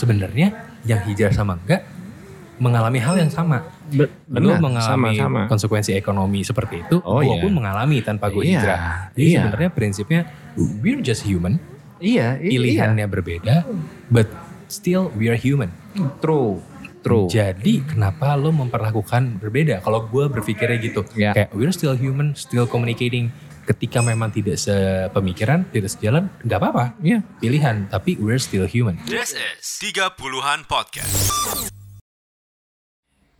sebenarnya yang hijrah sama enggak mengalami hal yang sama. Be- Lu benar, mengalami sama-sama. konsekuensi ekonomi seperti itu, Oh, gua iya. pun mengalami tanpa gue Iya, hijrah. Jadi iya. sebenarnya prinsipnya we're just human, Iya, i- pilihannya berbeda, but still we are human. iya. True. True. Jadi kenapa lo memperlakukan berbeda? Kalau gue berpikirnya gitu, Ya. kayak we're still human, still communicating. Ketika memang tidak sepemikiran, tidak sejalan, nggak apa-apa. Iya. Pilihan, tapi we're still human. This is 30-an Podcast.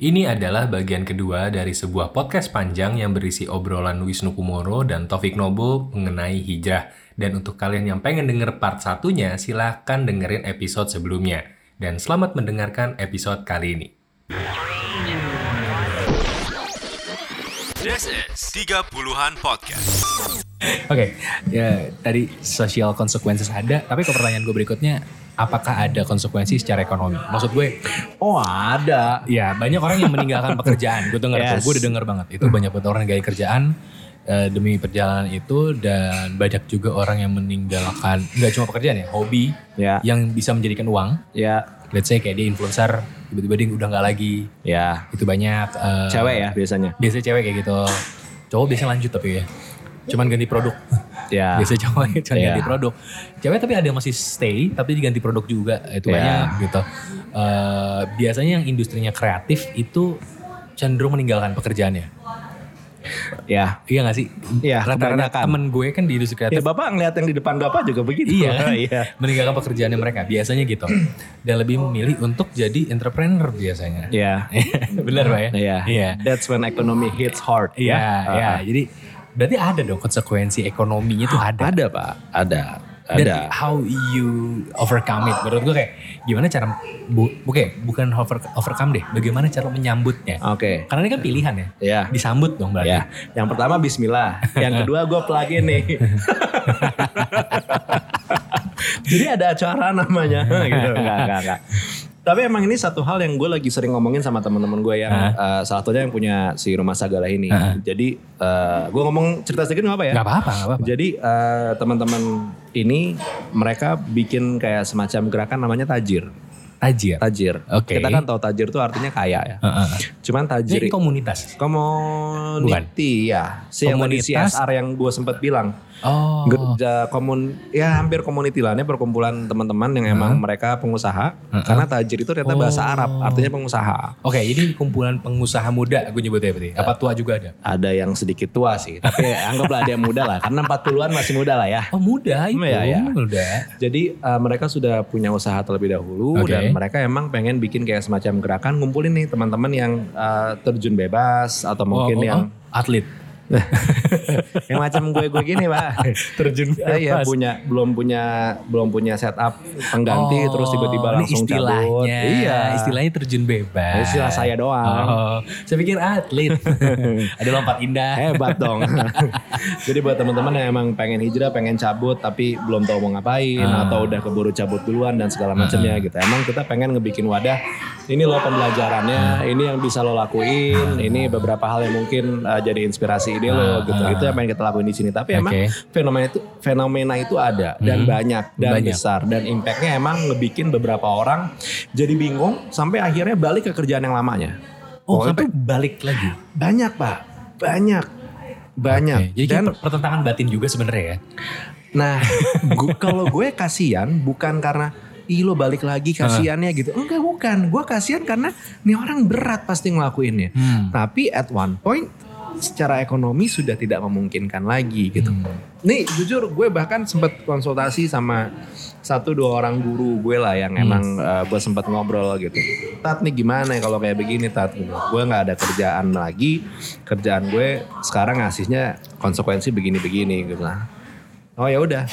Ini adalah bagian kedua dari sebuah podcast panjang yang berisi obrolan Wisnu Kumoro dan Taufik Nobo mengenai hijrah. Dan untuk kalian yang pengen denger part satunya, silahkan dengerin episode sebelumnya. Dan selamat mendengarkan episode kali ini. This is 30-an Podcast. Oke, ya tadi social consequences ada, tapi ke pertanyaan gue berikutnya, apakah ada konsekuensi secara ekonomi? Maksud gue, Oh ada. ya banyak orang yang meninggalkan pekerjaan. Gue denger, tuh, Yes. gue udah denger banget. Itu banyak banget orang yang gaya kerjaan eh, demi perjalanan itu dan banyak juga orang yang meninggalkan nggak cuma pekerjaan ya, hobi Ya. yang bisa menjadikan uang. Ya. Let's say kayak dia influencer, tiba-tiba dia udah nggak lagi. Ya. Itu banyak. eh, Cewek ya biasanya. Biasanya cewek kayak gitu. Cowok biasanya lanjut tapi ya. Cuman ganti produk. Ya. Biasa cowok cuma Iya. ganti produk. Cewek tapi ada yang masih stay tapi diganti produk juga. Itu Iya. banyak gitu. Eh, biasanya yang industrinya kreatif itu cenderung meninggalkan pekerjaannya. Ya. Iya gak sih? Iya, Rata-rata temen gue kan di industri Ya kreatif. bapak ngeliat yang di depan bapak juga begitu. Iya, kan? iya. meninggalkan pekerjaannya mereka biasanya gitu, dan lebih memilih untuk jadi entrepreneur biasanya. Iya. Bener pak ya? Iya. Iya. That's when economy hits hard. Iya, ya. iya. Ah. Jadi berarti ada dong konsekuensi ekonominya tuh ada. Ada pak. Ada. Dan Ada. how you overcome it. Menurut gue kayak gimana cara bu, oke bukan over, overcome deh. Bagaimana cara menyambutnya? Oke. Karena ini kan pilihan ya. Ya. Disambut dong berarti. Ya, yang pertama Bismillah, yang kedua gue plugin nih. Jadi ada acara namanya, gitu. Enggak, enggak, enggak. Tapi emang ini satu hal yang gue lagi sering ngomongin sama teman-teman gue yang eh, salah satunya yang punya si rumah Sagala ini. Jadi gue ngomong cerita sedikit nggak apa ya? Gak apa-apa, gak apa-apa. Jadi eh, teman-teman ini mereka bikin kayak semacam gerakan namanya tajir. Tajir. Tajir. Oke. Kita kan tahu tajir itu artinya kaya ya. Heeh. Cuman tajir Ini komunitas. Community ya. Si yang Komunitas. CSR yang gue sempat bilang. Oh. Gerja komun ya hampir community lah ini perkumpulan teman-teman yang emang mereka pengusaha karena tajir itu ternyata bahasa Oh. Arab artinya pengusaha Oke, ini kumpulan pengusaha muda gue nyebutnya berarti. Apa tua juga ada? ada yang sedikit tua sih tapi anggaplah ada yang muda lah karena 40-an masih muda lah ya Oh muda itu. Iya, iya. Muda. jadi uh, mereka sudah punya usaha terlebih dahulu Oke. dan mereka emang pengen bikin kayak semacam gerakan ngumpulin nih teman-teman yang uh, terjun bebas atau Oh, oh, mungkin yang oh. atlet. yang macam gue gue gini pak Terjun Eh, Iya punya belum punya belum punya setup pengganti Oh, terus tiba-tiba ini langsung istilahnya, cabut. Iya. Istilahnya terjun bebas. Istilah saya doang. Oh, saya pikir atlet. Ada lompat indah. Hebat dong. Jadi buat teman-teman yang emang pengen hijrah, pengen cabut tapi belum tahu mau ngapain Ah. atau udah keburu cabut duluan dan segala macamnya gitu. Emang kita pengen ngebikin wadah. Ini loh pembelajarannya, ini yang bisa lo lakuin, ini beberapa hal yang mungkin uh, jadi inspirasi ide lo gitu. Itu yang pengen kita lakuin di sini. Tapi emang fenomena itu fenomena itu ada dan banyak dan Banyak. besar dan impactnya emang ngebikin beberapa orang jadi bingung sampai akhirnya balik ke kerjaan yang lamanya. Oh, Oh, sampai balik lagi. Banyak pak, banyak, banyak. Oke, Jadi dan pertentangan batin juga sebenarnya ya. nah, kalau gue kasihan bukan karena ih lo balik lagi kasihannya gitu. Enggak bukan, gue kasihan karena nih orang berat pasti ngelakuinnya. Hmm. Tapi at one point secara ekonomi sudah tidak memungkinkan lagi gitu. Nih jujur gue bahkan sempat konsultasi sama satu dua orang guru gue lah yang emang uh, gue sempat ngobrol gitu. Tat nih gimana ya kalau kayak begini Tat gitu. Gue nggak ada kerjaan lagi. Kerjaan gue sekarang ngasihnya konsekuensi begini-begini gitu lah. Oh ya udah.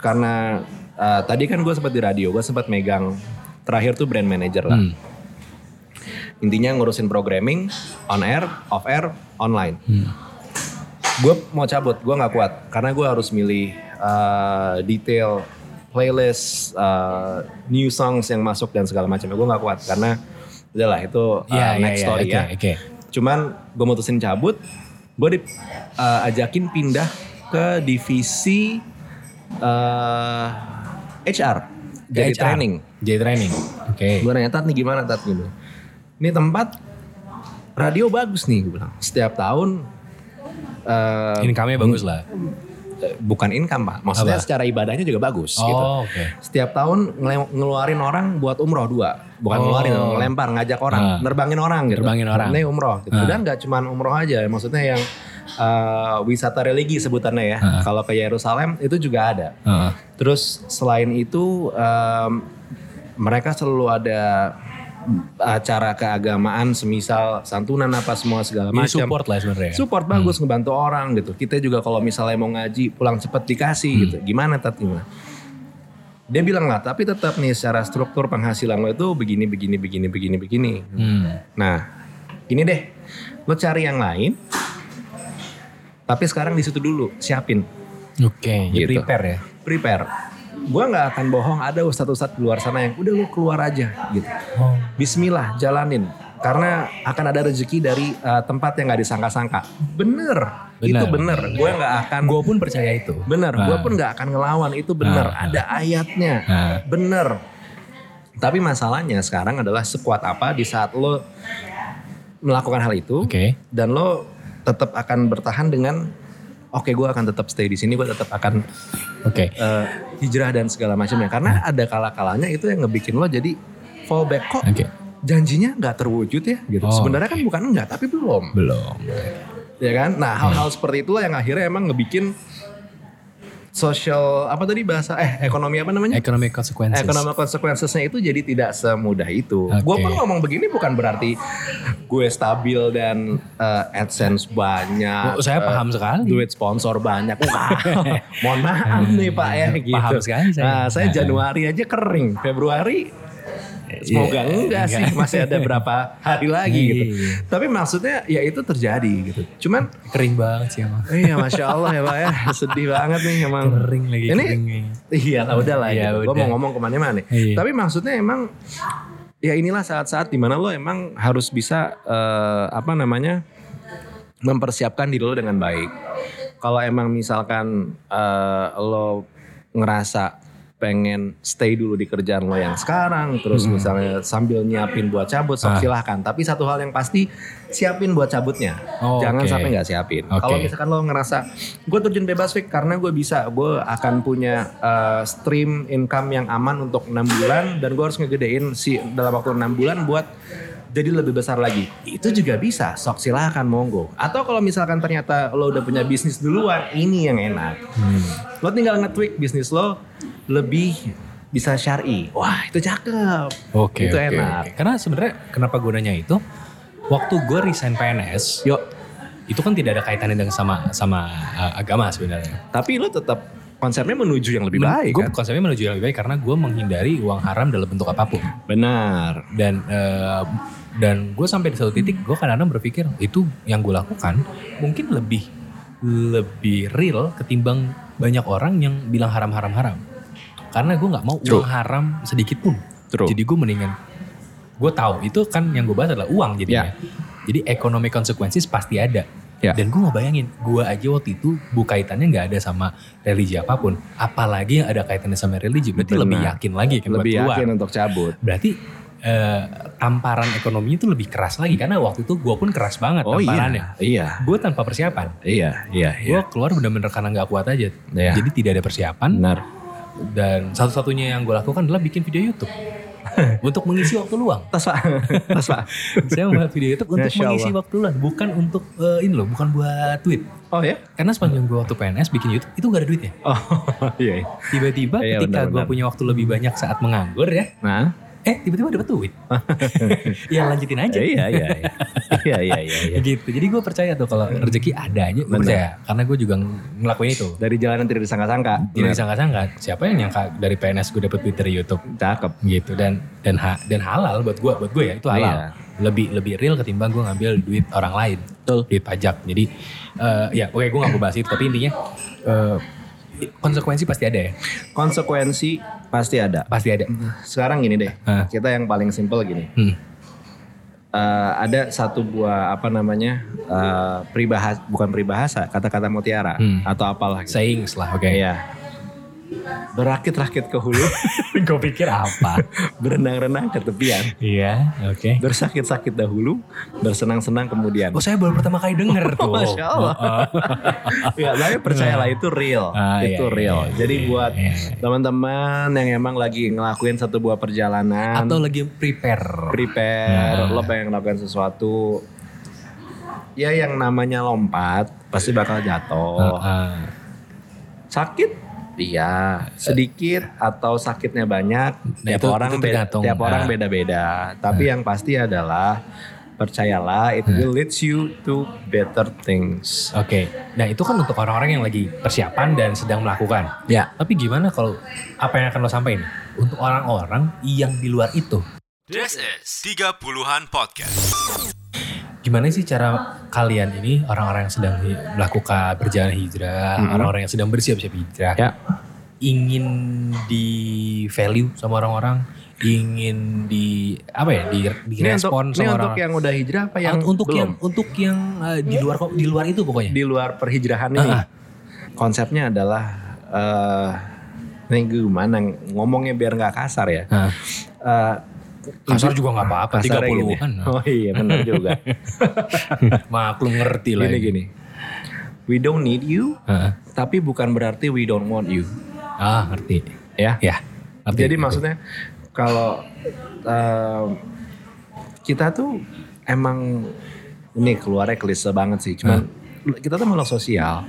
Karena uh, tadi kan gue sempat di radio, gue sempat megang terakhir tuh brand manager lah. Hmm. Intinya ngurusin programming, on air, off air, online. Hmm. Gue mau cabut, gue nggak kuat karena gue harus milih uh, detail playlist, uh, new songs yang masuk dan segala macamnya. Gue nggak kuat karena udahlah itu uh, Iya, iya, next iya. story Oke, ya. Oke. Cuman gue mutusin cabut, gue di uh, ajakin pindah ke divisi uh, HR, jadi HR. training. J training. Oke. Gue nanya Tat nih gimana Tat gitu. Ini tempat radio bagus nih gue bilang. Setiap tahun eh, Income-nya bagus lah. bukan income pak. Maksudnya Apa? secara ibadahnya juga bagus Oh, gitu. oke. Setiap tahun ngeluarin orang buat umroh dua. Bukan Oh. ngeluarin, ngelempar, ngajak orang, Ah. nerbangin orang gitu. Nerbangin orang. Ini umroh gitu. Ah. Dan nggak cuma umroh aja, maksudnya yang eh, wisata religi sebutannya ya. Ah. Kalau ke Yerusalem itu juga ada. Heeh. Terus selain itu em, mereka selalu ada acara keagamaan semisal santunan apa semua segala macam. support lah sebenarnya. Support bagus ngebantu orang gitu. Kita juga kalau misalnya mau ngaji pulang cepet dikasih Hmm. gitu. Gimana tat gimana? Dia bilang lah, tapi tetap nih secara struktur penghasilan lo itu begini begini begini begini begini. Hmm. Nah, ini deh, lo cari yang lain. Tapi sekarang di situ dulu siapin Oke, ya Gitu. prepare ya. prepare. Gua nggak akan bohong ada ustadz-ustadz di luar sana yang udah lu keluar aja gitu. Oh. Bismillah jalanin karena akan ada rezeki dari uh, tempat yang nggak disangka-sangka. Bener, Bener. itu bener. Gue nggak akan Gue pun percaya itu. bener. Gue Ah. pun nggak akan ngelawan itu bener. Ah. Ada ayatnya, Ah. bener. Tapi masalahnya sekarang adalah sekuat apa di saat lo melakukan hal itu Oke. dan lo tetap akan bertahan dengan oke gue akan tetap stay di sini gue tetap akan Oke. eh, hijrah dan segala macamnya. Karena ada kala-kalanya itu yang ngebikin lo jadi fallback. Kok Oke. janjinya nggak terwujud ya? Gitu. Oh, sebenarnya kan bukan enggak tapi belum. Belum. ya kan? Nah hal-hal seperti itulah yang akhirnya emang ngebikin social apa tadi bahasa eh ekonomi apa namanya Economic consequences. Economic consequences-nya itu jadi tidak semudah itu. Oke. Gue pun ngomong begini bukan berarti gue stabil dan eh, AdSense banyak. Oh, saya eh, paham sekali. Duit sponsor banyak. Wah, mohon maaf nih Pak ya gitu. Paham sekali saya. Nah, saya Januari aja kering. Februari semoga Iya, enggak sih. enggak. Masih ada berapa hari lagi gitu. Iya. Tapi maksudnya ya itu terjadi gitu. Cuman Kering banget sih emang. Iya, masya Allah ya pak ya, sedih banget nih emang. Kering lagi Ini kering. Iya lah udah lah Iya, gitu. Gue mau ngomong ke mana-mana. Iya. Tapi maksudnya emang ya inilah saat-saat di mana lo emang harus bisa eh, apa namanya mempersiapkan diri lo dengan baik. Kalau emang misalkan eh, lo ngerasa pengen stay dulu di kerjaan lo yang sekarang, terus misalnya sambil nyiapin buat cabut, sok Hmm. Ah. silahkan. Tapi satu hal yang pasti siapin buat cabutnya. Oh, Jangan oke. sampai nggak siapin. Oke. Kalau misalkan lo ngerasa gue terjun bebas Fik karena gue bisa, gue akan punya uh, stream income yang aman untuk enam bulan dan gue harus ngegedein si dalam waktu enam bulan buat jadi lebih besar lagi. Itu juga bisa, sok silahkan monggo. Atau kalau misalkan ternyata lo udah punya bisnis duluan, ini yang enak. Hmm. Lo tinggal nge-tweak bisnis lo lebih bisa syari. Wah itu cakep. Oke. Itu oke, enak. oke. Karena sebenarnya kenapa gue nanya itu? Waktu gue resign PNS, Yuk, itu kan tidak ada kaitannya dengan sama sama uh, agama sebenarnya. tapi lo tetap konsepnya menuju yang lebih baik Gue kan? konsepnya menuju yang lebih baik karena gue menghindari uang haram dalam bentuk apa pun. Benar. Dan eh, dan gue sampai di satu titik gue kadang-kadang berpikir itu yang gue lakukan mungkin lebih lebih real ketimbang banyak orang yang bilang haram-haram haram. Karena gue nggak mau True. uang haram sedikit pun. True. Jadi gue mendingan gue tahu itu kan yang gue bahas adalah uang jadinya. Jadi ekonomi consequences pasti ada. Ya. Dan gue nggak bayangin, gue aja waktu itu bu kaitannya nggak ada sama religi apa pun. Apalagi yang ada kaitannya sama religi, berarti Benar. lebih yakin lagi kan buat lebih keluar. yakin untuk cabut. Berarti eh, tamparan ekonominya itu lebih keras lagi karena waktu itu gue pun keras banget Oh tamparannya. iya, iya, Gue tanpa persiapan. iya, iya, Gue iya. keluar bener-bener karena nggak kuat aja. Iya. Jadi tidak ada persiapan. Benar. Dan satu-satunya yang gue lakukan adalah bikin video YouTube. untuk mengisi waktu luang. Tas pak, tas pak. Saya membuat video YouTube untuk Masya mengisi Allah. waktu luang. Bukan untuk eh, ini loh, bukan buat duit. Oh ya? Karena sepanjang gue waktu PNS bikin YouTube itu gak ada duitnya. Oh iya. iya. Tiba-tiba Iya, ketika gue punya waktu lebih banyak saat menganggur ya. Nah, Eh tiba-tiba dapat duit. ya lanjutin aja. iya, iya, iya, iya, iya, iya, iya. gitu jadi gue percaya tuh kalau rezeki ada aja gue percaya karena gue juga ng- ngelakuin itu Dari jalan yang tidak disangka-sangka. tidak disangka-sangka siapa yang nyangka dari PNS gue dapet duit dari YouTube Cakep. gitu dan dan ha- dan halal buat gue buat gue ya itu halal Iya. lebih lebih real ketimbang gue ngambil duit orang lain Betul. duit pajak jadi eh, ya oke gue gak mau bahas itu tapi intinya eh, konsekuensi pasti ada ya Konsekuensi pasti ada. pasti ada Sekarang gini deh, Ah. kita yang paling simpel gini. hmm. Eh, ada satu buah apa namanya eh, peribahasa, bukan peribahasa, kata-kata mutiara Hmm. atau apalah. Gitu. sayings lah oke Iya. Berakit-rakit ke hulu, Gue pikir apa? berenang-renang ke tepian, Iya, oke. bersakit-sakit dahulu, bersenang-senang kemudian. Oh saya baru pertama kali denger tuh. Masya Allah. ya, tapi percayalah itu real, Ah, itu iya, real. iya, Jadi iya, buat iya, iya. teman-teman yang emang lagi ngelakuin satu buah perjalanan, Atau lagi prepare. prepare, Nah. lo pengen ngelakuin sesuatu, ya yang namanya lompat pasti bakal jatuh. Ah, Sakit? Iya, sedikit atau sakitnya banyak. Nah, tiap itu- orang itu beda, tiap orang Ah. beda-beda. Tapi yang pasti adalah percayalah it will leads you to better things. Oke, nah itu kan untuk orang-orang yang lagi persiapan dan sedang melakukan. Ya, Tapi gimana kalau apa yang akan lo sampaikan untuk orang-orang yang di luar itu? This is 30-an podcast. Gimana sih cara kalian ini orang-orang yang sedang melakukan perjalanan hijrah, Mhm. orang-orang yang sedang bersiap-siap hijrah, ya. ingin di value sama orang-orang, ingin di apa ya, di di Ini untuk, respon ini sama untuk orang. yang udah hijrah apa yang untuk belum? yang untuk yang eh, di luar kok di luar itu pokoknya. di luar perhijrahan ini. Ah. Konsepnya adalah eh ini gimana ngomongnya biar nggak kasar ya. Eh, kasar juga nggak apa-apa, 30 gini. kan. Oh iya benar juga. Maklum ngerti lah. gini ini. gini. We don't need you, Heeh. tapi bukan berarti we don't want you. Ah, ngerti. Ya. Ya. Ngerti. Jadi Gitu. maksudnya kalau eh, kita tuh emang ini keluarnya klise banget sih. Cuman kita tuh makhluk sosial.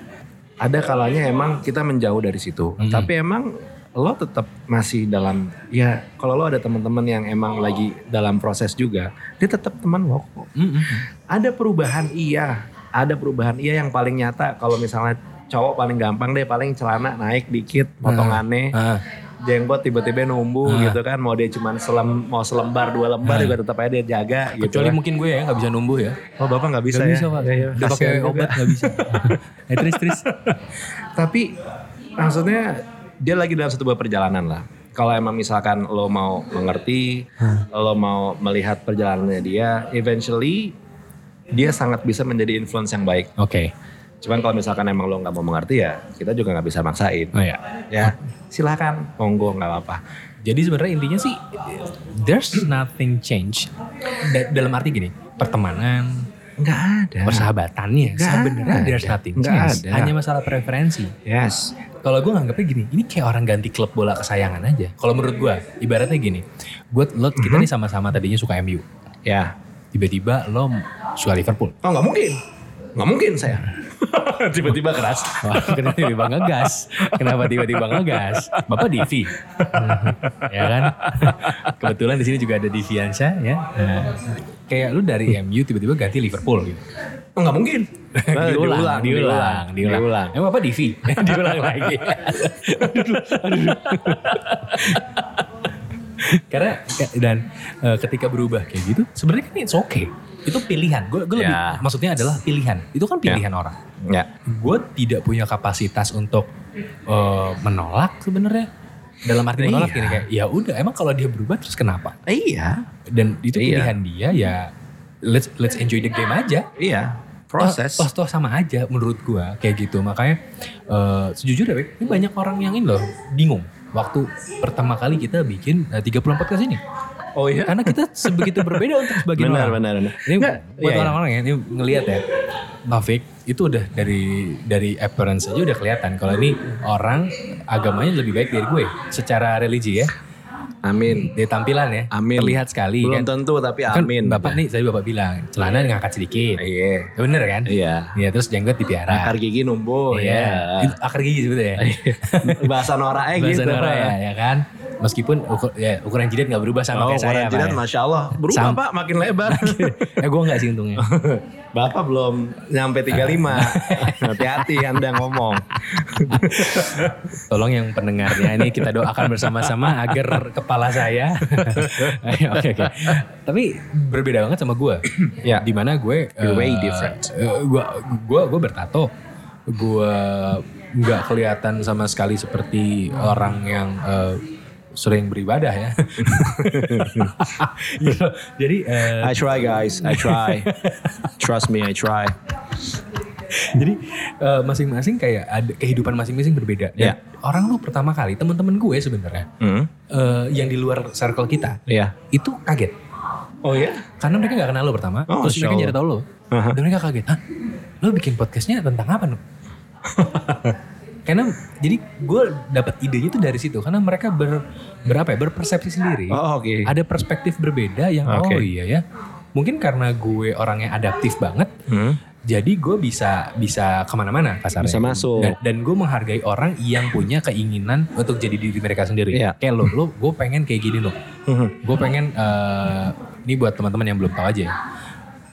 Ada kalanya emang kita menjauh dari situ. Mhm. Tapi emang lo tetap masih dalam ya kalau lo ada teman-teman yang emang lagi dalam proses juga, dia tetap teman lo kok. Mm-mm. Ada perubahan iya, ada perubahan iya yang paling nyata kalau misalnya cowok paling gampang deh paling celana naik dikit potongannya Ah, jenggot tiba-tiba numbuh Ah. gitu kan mau dia cuman selem, mau selembar dua lembar Ah. juga tetap aja dia jaga gitu kecuali kan. mungkin gue ya nggak bisa numbuh ya. oh bapak nggak bisa Nggak ya bisa pak. Ya, ya, Udah pakai obat nggak bisa. eh terus. tapi maksudnya dia lagi dalam satu buah perjalanan lah kalau emang misalkan lo mau mengerti lo mau melihat perjalanannya dia eventually dia sangat bisa menjadi influence yang baik Oke. cuman kalau misalkan emang lo nggak mau mengerti ya kita juga nggak bisa maksain Oh ya. ya silakan monggo nggak apa-apa Jadi sebenarnya intinya sih there's nothing change. Da- dalam arti gini, pertemanan, nggak ada persahabatannya Nggak sebenarnya ada. there's nothing Nggak change. ada. Hanya masalah preferensi. yes Kalau gue nganggapnya gini, ini kayak orang ganti klub bola kesayangan aja. Kalau menurut gue, ibaratnya gini, gue lo kita nih sama-sama tadinya suka MU, ya tiba-tiba lo suka Liverpool. Oh nggak mungkin, nggak mungkin saya. Tiba-tiba keras. Wah, kenapa tiba-tiba ngegas? Kenapa tiba-tiba ngegas? Bapak Divi, ya kan? Kebetulan di sini juga ada Diviansyah, ya. Nah, kayak lu dari MU tiba-tiba ganti Liverpool gitu. Oh nggak mungkin. Nah, diulang, diulang, diulang, diulang. Emang Bapak Divi, diulang lagi. aduh, aduh. Karena dan eh, ketika berubah kayak gitu, sebenarnya kan it's okay. Itu pilihan. Gue lebih Ya. maksudnya adalah pilihan. Itu kan pilihan orang. Ya. gue tidak punya kapasitas untuk eh, menolak sebenarnya dalam arti menolak Iya. gini kayak ya udah emang kalau dia berubah terus kenapa Iya. dan itu Iya. pilihan dia ya let's let's enjoy the game aja Iya. Proses. toh, toh, toh sama aja menurut gue kayak gitu makanya eh, sejujurnya ini banyak orang yang ini loh bingung waktu pertama kali kita bikin eh, 34 podcast ini Oh iya. karena kita sebegitu berbeda untuk sebagian Benar, orang benar, benar. ini Nggak, buat iya, iya. orang-orang ya, ini ngelihat ya. Taufik itu udah dari dari appearance aja udah kelihatan kalau ini orang agamanya lebih baik dari gue secara religi ya. Amin. Di tampilan ya. Amin. Terlihat sekali Belum kan. tentu tapi Kan amin. Bapak nih tadi Bapak bilang celana ngangkat sedikit. Iya. Bener kan? Iya. Iya, terus jenggot dipiara. Akar gigi numbuh Iya. ya. Itu akar gigi sebetulnya ya. Bahasa noraknya Bahasa gitu. Nora ya, ya kan. Meskipun ukur, ya, ukuran jidat nggak berubah sama Oh, kayak saya. ukuran jidat ya. Masya Allah. Berubah Sam- Pak makin lebar. eh gue nggak sih untungnya. Bapak belum nyampe 35. Hati-hati Anda ngomong. Tolong yang pendengarnya ini kita doakan bersama-sama agar kepala saya. Oke oke. Tapi berbeda banget sama gue. Ya. Di mana gue You're way eh, different. eh, gue gue gue bertato. Gue nggak kelihatan sama sekali seperti orang yang eh, sering beribadah ya. Gitu. Jadi eh, I try guys, I try. Trust me, I try. Jadi eh, masing-masing kayak ada kehidupan masing-masing berbeda. Dan Ya. orang lu pertama kali teman-teman gue sebenarnya Hmm. eh, yang di luar circle kita Iya. itu kaget Oh ya? karena mereka nggak kenal lo pertama, Oh, terus mereka jadi tahu lo, Aha. dan mereka kaget, hah, lo bikin podcastnya tentang apa? karena jadi gue dapat idenya itu dari situ karena mereka ber, berapa ya berpersepsi sendiri, Oh oke. ada perspektif berbeda yang Oke. oh iya ya, mungkin karena gue orangnya adaptif banget, Hmm. jadi gue bisa bisa ke mana-mana kasarnya. Bisa masuk. Dan, dan gue menghargai orang yang punya keinginan untuk jadi diri mereka sendiri. Iya. Kayak lo, lo gue pengen kayak gini loh. Hmm. Gue pengen, eh ini buat teman-teman yang belum tahu aja ya.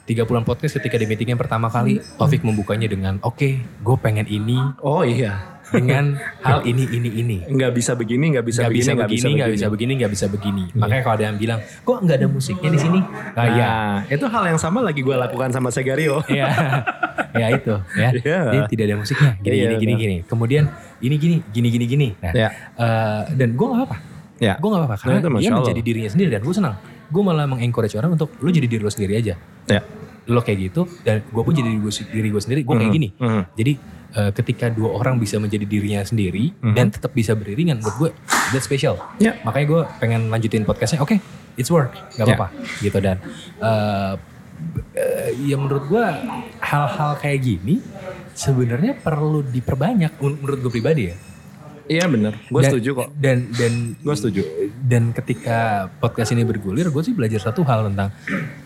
30-an podcast ketika di meeting yang pertama kali, Taufik membukanya dengan, oke, gue pengen ini Oh iya. Dengan hal ini, ini, ini. Nggak bisa begini, nggak bisa Gak begini, bisa nggak begini, gak bisa begini, gak bisa begini. Makanya kalau ada yang bilang, kok nggak ada musiknya di sini? Nah, ya, Nah, itu hal yang sama lagi gue lakukan sama Segario. ya, ya itu, ya. Iya. Jadi tidak ada musiknya, gini, Iya, gini, gini, benar. gini. Kemudian ini, gini, gini, gini, gini. Nah, Ya. eh, dan gue gak apa-apa. Ya. Gue gak apa-apa karena Nah, itu dia Masya Allah. menjadi dirinya sendiri dan gue senang. Gue malah mengencourage orang untuk lu jadi diri lo sendiri aja. Ya. Lo kayak gitu dan gue pun jadi diri gue, diri gue sendiri. Gue kayak Mhm, gini. mhm. Jadi eh, ketika dua orang bisa menjadi dirinya sendiri Mhm. dan tetap bisa beriringan, buat gue that's special. Ya. Makanya gue pengen lanjutin podcastnya. Oke, it's work, gak Ya. apa-apa. Gitu dan eh, eh, ya menurut gue hal-hal kayak gini sebenarnya perlu diperbanyak men- menurut gue pribadi ya. Iya bener. Gue setuju kok. Dan dan Gue setuju. dan ketika podcast ini bergulir, gue sih belajar satu hal tentang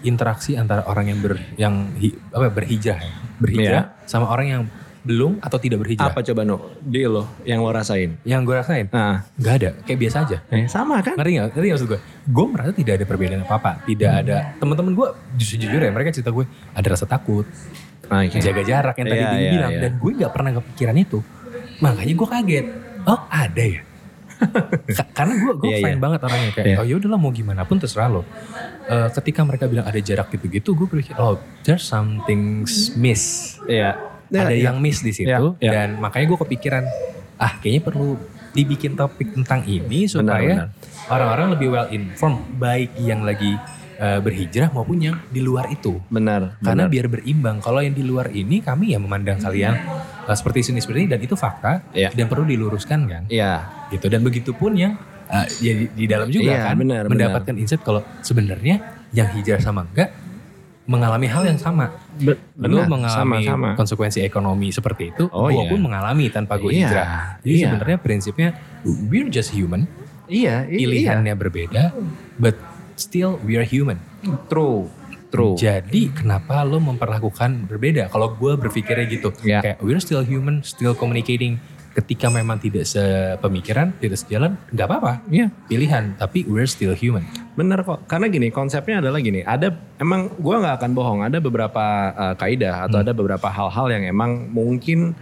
interaksi antara orang yang ber yang hi- apa berhijrah, ya. berhijrah sama orang yang belum atau tidak berhijrah. Apa coba no? Di lo yang lo rasain. Yang gue rasain Nah, nggak ada, kayak biasa aja. eh, sama kan? Ngerti nggak? Ngerti nggak maksud gue? Gue merasa tidak ada perbedaan apa apa. Tidak ada teman-teman gue justru jujur ya mereka cerita gue ada rasa takut, Oke. jaga jarak yang tadi Iya, dia iya, bilang iya. dan gue nggak pernah kepikiran itu. Makanya gue kaget. Oh ada ya? Ka- Karena gue gue Iya, fine iya. banget orangnya kayak Iya. oh yaudahlah mau gimana pun terserah lo. Eh, ketika mereka bilang ada jarak gitu-gitu, gue berpikir oh there's something miss. Iya. Ada Iya. yang miss di situ Iya, iya. dan makanya gue kepikiran ah kayaknya perlu dibikin topik tentang ini supaya benar. orang-orang lebih well informed baik yang lagi eh, berhijrah maupun yang di luar itu. Benar. Karena benar. biar berimbang. Kalau yang di luar ini kami ya memandang kalian eh, seperti ini seperti ini dan itu fakta Iya. dan perlu diluruskan kan. Iya. Gitu dan begitu pun yang eh, ya di, di dalam juga Iya, kan benar, mendapatkan insight kalau sebenarnya yang hijrah sama enggak mengalami hal yang sama. Be- Lu benar. mengalami Sama-sama. konsekuensi ekonomi seperti itu, Oh, gua iya. pun mengalami tanpa gue Iya, hijrah. Jadi iya. sebenarnya prinsipnya we're just human, Iya. i- pilihannya berbeda, but still we are human. Iya. True. True. Jadi kenapa lo memperlakukan berbeda? Kalau gue berpikirnya gitu, Iya. kayak we're still human, still communicating. Ketika memang tidak sepemikiran, tidak sejalan, nggak apa-apa. Iya. Pilihan, tapi we're still human. Bener kok, karena gini konsepnya adalah gini, ada emang gue nggak akan bohong, ada beberapa uh, kaidah atau ada beberapa hal-hal yang emang mungkin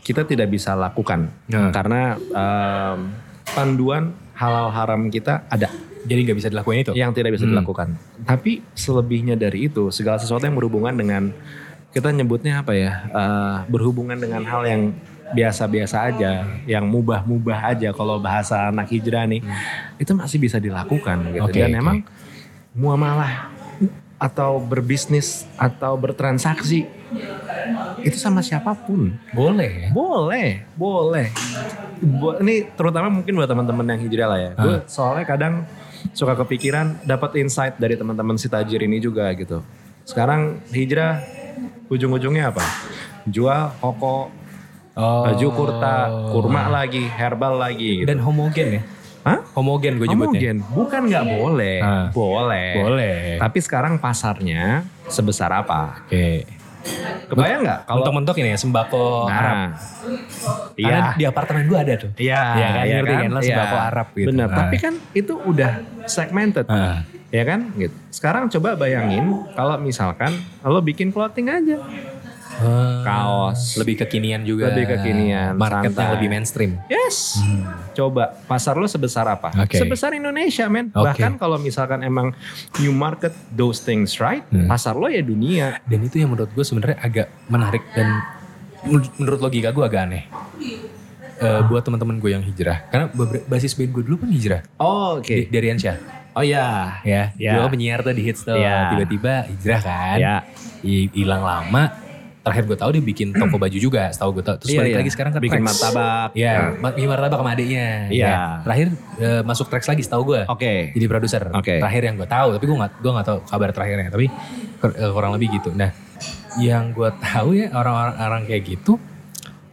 kita tidak bisa lakukan Nah. karena um, panduan halal haram kita ada Jadi nggak bisa dilakuin itu. yang tidak bisa Hmm. dilakukan. Tapi selebihnya dari itu, segala sesuatu yang berhubungan dengan kita nyebutnya apa ya, uh, berhubungan dengan hal yang biasa-biasa aja, yang mubah-mubah aja kalau bahasa anak hijrah nih, itu masih bisa dilakukan gitu. Oke, Dan oke. emang muamalah atau berbisnis atau bertransaksi itu sama siapa pun. Boleh. Boleh, boleh. Bo- ini terutama mungkin buat teman-teman yang hijrah lah ya. Gue soalnya kadang suka kepikiran dapat insight dari teman-teman si tajir ini juga gitu. Sekarang hijrah ujung-ujungnya apa? Jual koko, Oh. baju kurta, kurma lagi, herbal lagi gitu. Dan homogen ya? Hah? Homogen gue nyebutnya. Homogen. Bukan nggak boleh. Ah. Boleh. Boleh. Tapi sekarang pasarnya sebesar apa? Oke. Kebayang nggak kalau Mentok-mentok ini ya sembako Arab. Nah, Karena iya. di apartemen gue ada tuh. Iya, Iya kan, ngerti kan? Lo Iya. sembako Arab gitu. Bener, Nah. tapi kan itu udah segmented. Ah. Ya kan? Gitu. Sekarang coba bayangin kalau misalkan lo bikin clothing aja. Ah. Kaos. Lebih kekinian juga. Lebih kekinian, Marketnya santai. lebih mainstream. Yes. Coba pasar lo sebesar apa? Oke. Sebesar Indonesia, men. Oke. Bahkan kalau misalkan emang you market those things right, Hmm. pasar lo ya dunia. Dan itu yang menurut gue sebenarnya agak menarik dan menurut- logika gue agak aneh. Eh, buat teman-teman gue yang hijrah. Karena basis band gue dulu kan hijrah. Oh, oke. Di- Dari Ansyah. Oh ya. Ya, Ya. gue penyiar tuh di hits tuh. Ya. Tiba-tiba hijrah kan. Ya. Hi- Hilang lama. Terakhir gue tahu dia bikin toko baju juga, setahu gue tahu. Terus Iya, balik iya. lagi sekarang ke bikin Trax. martabak. Iya, Nah, ma- bikin martabak sama adiknya. Iya. Ya. Terakhir eh, masuk Trax lagi setahu gue. Oke. Jadi produser. Oke. Terakhir yang gue tahu, tapi gue nggak gue nggak tahu kabar terakhirnya. Tapi eh, kurang lebih gitu. Nah, yang gue tahu ya orang-orang orang kayak gitu,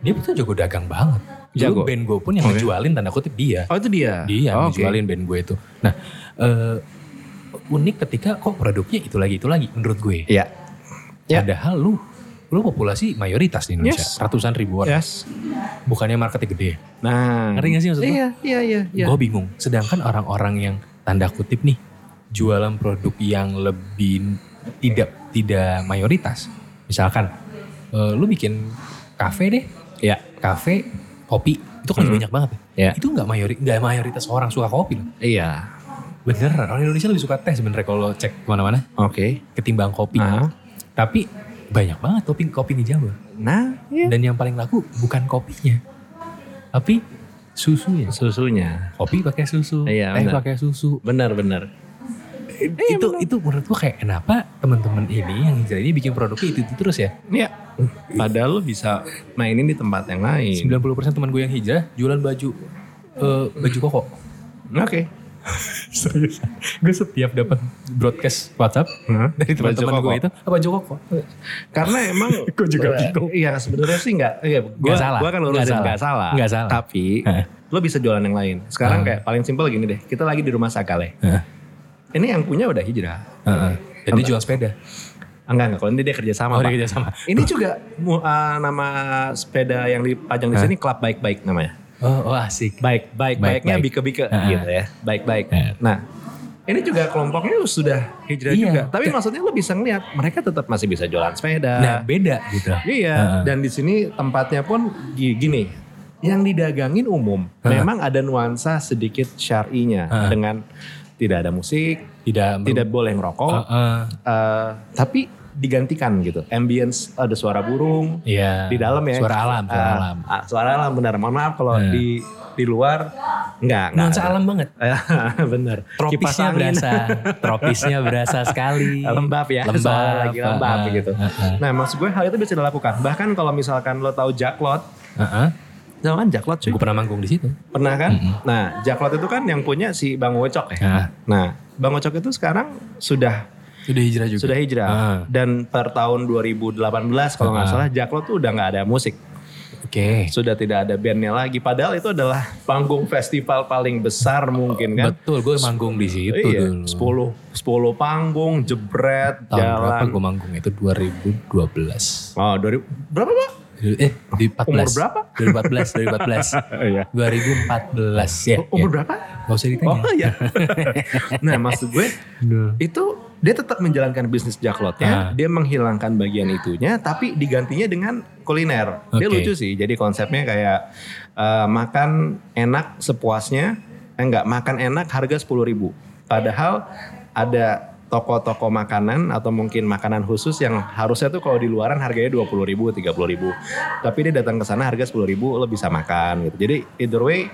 dia tuh jago dagang banget. Jago? Dulu band gue pun yang Oke. ngejualin tanda kutip dia. Oh itu dia. Dia Oh, yang ngejualin band gue itu. Nah, eh, unik ketika kok produknya itu lagi itu lagi menurut gue. Iya. Ya. Padahal lu lu populasi mayoritas di Indonesia, Yes. ratusan ribu orang. Yes. Bukannya marketnya gede. Nah. Ngerti gak sih maksud? Iya, iya, iya, iya. Gue bingung. Sedangkan orang-orang yang tanda kutip nih jualan produk yang lebih tidak tidak mayoritas. Misalkan eh, lu bikin kafe deh, Iya. kafe kopi itu kan Hmm. banyak banget. Iya. Itu nggak mayori nggak mayoritas orang suka kopi loh. Iya. Bener, orang Indonesia lebih suka teh sebenarnya kalau cek ke mana-mana Oke. ketimbang kopi. Nah. Tapi banyak banget kopi kopi di Jawa. Nah, iya. Dan yang paling laku bukan kopinya, tapi susunya. Susunya. Kopi pakai susu, Iya, teh pakai susu. Benar, benar. itu itu menurut gua kayak kenapa teman-teman ini yang hijrah ini bikin produknya itu, itu terus ya? Iya. Padahal lu bisa mainin di tempat yang lain. 90% teman gue yang hijrah jualan baju eh, baju koko. Oke. Serius. gue setiap dapat broadcast WhatsApp Hah? dari teman-teman gue itu apa baju koko. Karena emang Gua juga bingung. Iya, sebenarnya sih enggak iya, gua, Nggak salah. Gua kan lurusin Nggak salah. enggak salah. Nggak salah. Tapi Hah. lo bisa jualan yang lain. Sekarang Ah. kayak paling simpel gini deh. Kita lagi di rumah Sakale. Heeh. Ini yang punya udah hijrah. Heeh. Dan dia jual sepeda. Enggak, enggak. Kalau ini dia kerja sama, Oh, dia kerja sama. Ini juga uh, nama sepeda yang dipajang di sini Club Baik Baik namanya. Oh, oh asik. Baik, baik, Baik, baiknya baik. bike-bike Ah. gitu ya. Baik, baik. Ah. Nah, ini juga kelompoknya sudah hijrah Iya. juga. Tapi maksudnya lo bisa ngeliat mereka tetap masih bisa jualan sepeda. Nah, beda gitu. Iya, Heeh. dan di sini tempatnya pun gi- gini. Yang didagangin umum, Heeh. memang ada nuansa sedikit syar'inya Heeh. dengan tidak ada musik, Tidak tidak boleh ngerokok, Heeh. eh, tapi digantikan gitu. Ambience ada suara burung Iya. di dalam ya. Suara alam, suara Ah, alam. ah, suara alam benar. Mohon maaf kalau Heeh. di di luar enggak, enggak. Nuansa alam banget. bener. Kipas Tropisnya berasa, tropisnya berasa sekali. lembab ya, Lembab, soalnya lagi lembab heeh, gitu. heeh. Nah maksud gue hal itu bisa dilakukan. Bahkan kalau misalkan lo tahu Jacklot, Heeh. tau kan Jacklot cuy? Gue pernah manggung di situ. Pernah kan? Mm-mm. Nah Jacklot itu kan yang punya si Bang Wocok ya. Nah, Nah Bang Wocok itu sekarang sudah sudah hijrah juga. sudah hijrah Ah. dan per tahun 2018 kalau nggak Ah. salah Jacklot tuh udah nggak ada musik. Oke. Sudah tidak ada bandnya lagi. Padahal itu adalah panggung festival paling besar mungkin kan. Betul, gue manggung di situ iya, dulu. 10 10 panggung, jebret, Tahun jalan. berapa gue manggung? Itu 2012. Oh, 2000 berapa, Pak? Eh, di 14. Umur berapa? 2014, 2014. Iya. 2014 ya. Umur ya. berapa? Gak usah ditanya. Oh iya. nah maksud gue itu dia tetap menjalankan bisnis Ah. jaklotnya, dia menghilangkan bagian itunya, tapi digantinya dengan kuliner. Dia Oke. lucu sih. Jadi konsepnya kayak eh, makan enak sepuasnya, eh, enggak makan enak harga 10.000 ribu. Padahal ada toko-toko makanan atau mungkin makanan khusus yang harusnya tuh kalau di luaran harganya 20 ribu, 30 ribu. Tapi dia datang ke sana harga 10 ribu lo bisa makan gitu. Jadi either way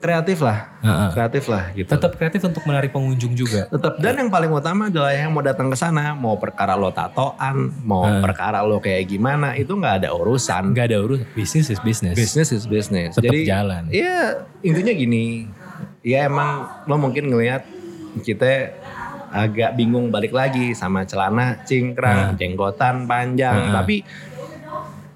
kreatif lah, Heeh. kreatif lah gitu. Tetap kreatif untuk menarik pengunjung juga. Tetap dan yang paling utama adalah yang mau datang ke sana mau perkara lo tatoan, mau Ah. perkara lo kayak gimana itu nggak ada urusan. Gak ada urus, bisnis is bisnis. Business is business. Tetap Jadi jalan. Iya intinya gini, ya emang lo mungkin ngelihat kita agak bingung balik lagi sama celana cingkrang, Ah. jenggotan panjang, Ah. tapi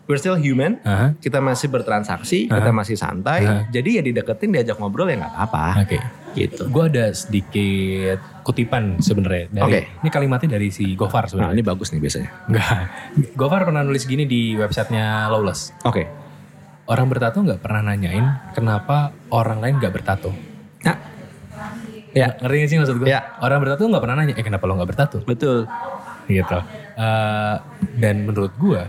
we're still human. Aha, Kita masih bertransaksi, kita masih santai. Ah. Jadi ya dideketin, diajak ngobrol ya nggak apa-apa. Oke. Gitu. Gue ada sedikit kutipan sebenarnya Oke. ini kalimatnya dari si Gofar Nah sebenarnya. ini bagus nih biasanya. Enggak. Gofar pernah nulis gini di websitenya Lawless. Oke. Orang bertato nggak pernah nanyain kenapa orang lain nggak bertato. Nah, Ya, ngerti gak sih maksud gue? Ya. Orang bertato nggak pernah nanya, eh kenapa lo nggak bertato? betul. Gitu. Eh, dan menurut gue,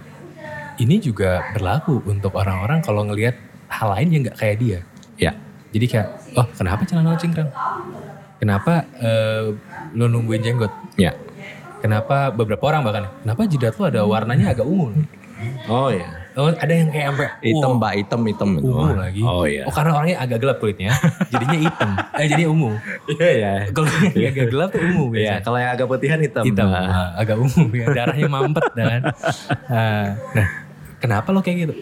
ini juga berlaku untuk orang-orang kalau ngelihat hal lain yang nggak kayak dia. Ya. Jadi kayak, oh kenapa celana lo cingkrang? Kenapa eh, lo nungguin jenggot? Ya. Kenapa beberapa orang bahkan, kenapa jidat lo ada warnanya agak ungu? Oh ya. Oh, ada yang kayak sampai Hitam wow, mbak, hitam hitam. ungu lagi. Oh iya. Oh karena orangnya agak gelap kulitnya, jadinya hitam. Eh jadinya ungu. Iya ya. Kalau yang agak gelap tuh ungu Iya, biasanya. kalau yang agak putihan hitam. hitam Nah. ah, agak ungu ya darahnya mampet dan Ah, nah kenapa lo kayak gitu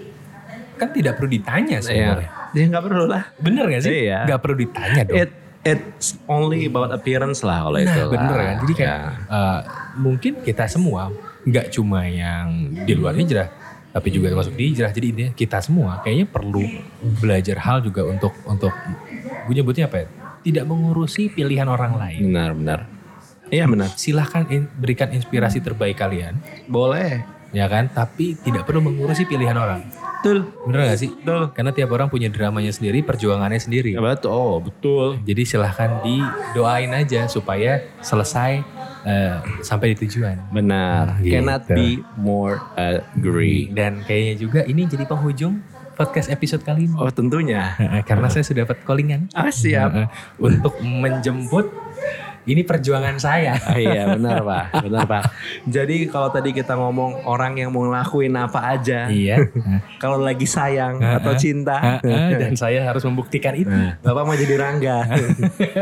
kan tidak perlu ditanya Iya. sebenarnya Ya nggak perlu lah. bener gak sih Iya. nggak perlu ditanya dong It it's only about appearance lah kalau itu. nah lah. bener kan jadi kayak Ya. eh, mungkin kita semua nggak cuma yang di luar hijrah tapi juga termasuk di hijrah jadi intinya kita semua kayaknya perlu belajar hal juga untuk untuk gue nyebutnya apa ya tidak mengurusi pilihan orang lain benar benar. Iya benar. silahkan in- berikan inspirasi terbaik kalian Boleh. Ya kan tapi tidak perlu mengurusi pilihan orang Betul. bener gak sih Betul. karena tiap orang punya dramanya sendiri perjuangannya sendiri Ya, betul. Oh, betul. jadi silahkan didoain aja supaya selesai eh, sampai di tujuan Benar. Gitu. Cannot be more agree. dan kayaknya juga ini jadi penghujung podcast episode kali ini Oh tentunya. karena saya sudah dapat callingan Ah siap. eh, untuk menjemput ini perjuangan saya. Ah, iya benar pak, benar pak. Jadi kalau tadi kita ngomong orang yang mau ngelakuin apa aja, iya. kalau lagi sayang atau cinta, dan saya harus membuktikan itu. Bapak mau jadi rangga.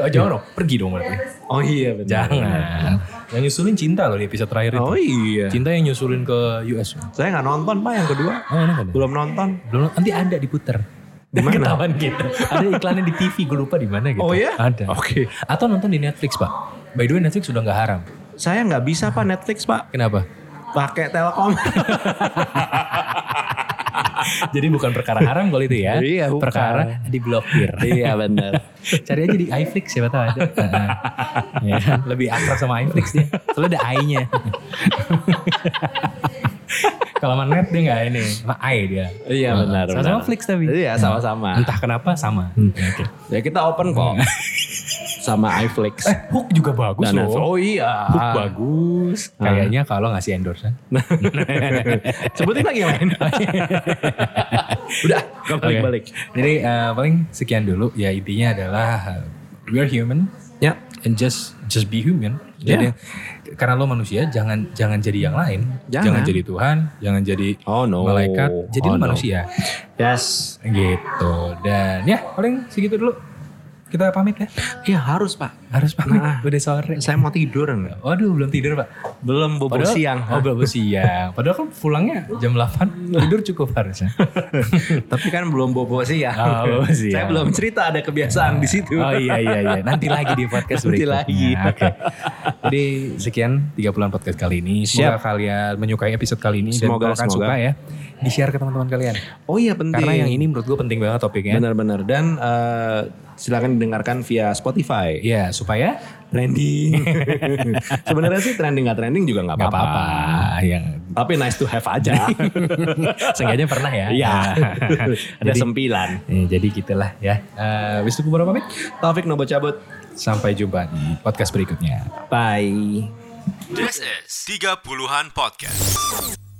oh jangan dong. Pergi dong berarti. Oh iya benar. jangan. Yang nyusulin cinta loh di episode terakhir itu. Oh iya. cinta yang nyusulin ke US Saya nggak nonton pak yang kedua, oh kan belum nonton. belum nanti ada diputer Di mana? ketahuan gitu. Ada iklannya di TV gue lupa di mana gitu. Oh ya? ada. Oke. atau nonton di Netflix pak. By the way Netflix sudah nggak haram. Saya nggak bisa pak Netflix pak, kenapa? Pakai Telkom. jadi bukan perkara haram kalau itu ya. Iya, bukan. perkara diblokir. Iya benar. cari aja di iFlix siapa tahu ada. Ya, lebih akrab sama iFlix dia. Soalnya ada i-nya kalau sama net dia nggak ini sama i dia Iya benar. sama-sama benar. Flix tapi Iya sama-sama. entah kenapa sama Oke. Ya kita open kok. sama iFlix. eh hook juga bagus Dan loh oh iya. Hook bagus. Kayaknya kalau ngasih endorse. Sebutin lagi yang lain. Udah, balik-balik. Jadi eh, paling sekian dulu. Ya intinya adalah uh, we are human Ya. And just just be human. Jadi karena lo manusia jangan jangan jadi yang lain. Jangan. jadi Tuhan, jangan jadi Oh no. malaikat. Jadi Oh, lo no. manusia. Yes. Gitu. Dan ya paling segitu dulu. Kita pamit ya. Iya harus pak. Harus pamit. Nah. Udah sore. Saya mau tidur enggak? Waduh belum tidur pak. Belum bobo Padahal, siang. Oh belum siang. Padahal kan pulangnya jam 8. Tidur cukup harusnya. Tapi kan belum bobo siang. Oh, bobo siang. Saya belum cerita ada kebiasaan di situ. Oh iya iya iya. Nanti lagi di podcast Nanti berikutnya. lagi. Oke. Jadi sekian 30 podcast kali ini. Semoga Siap. kalian menyukai episode kali ini Semoga, dan semoga. suka ya, di-share ke teman-teman kalian. Oh iya penting. Karena yang ini menurut gue penting banget topiknya. benar-benar dan eh, silakan didengarkan via Spotify. Iya, supaya Trending. Sebenarnya sih trending nggak trending juga nggak apa-apa. Yang Tapi nice to have aja. seenggaknya pernah ya. Iya. Ada jadi, sembilan. eh, jadi gitulah ya. Uh, Wisnu Kubara pamit. Taufik Nobo cabut. Sampai jumpa di podcast berikutnya. Bye. This is 30-an Podcast.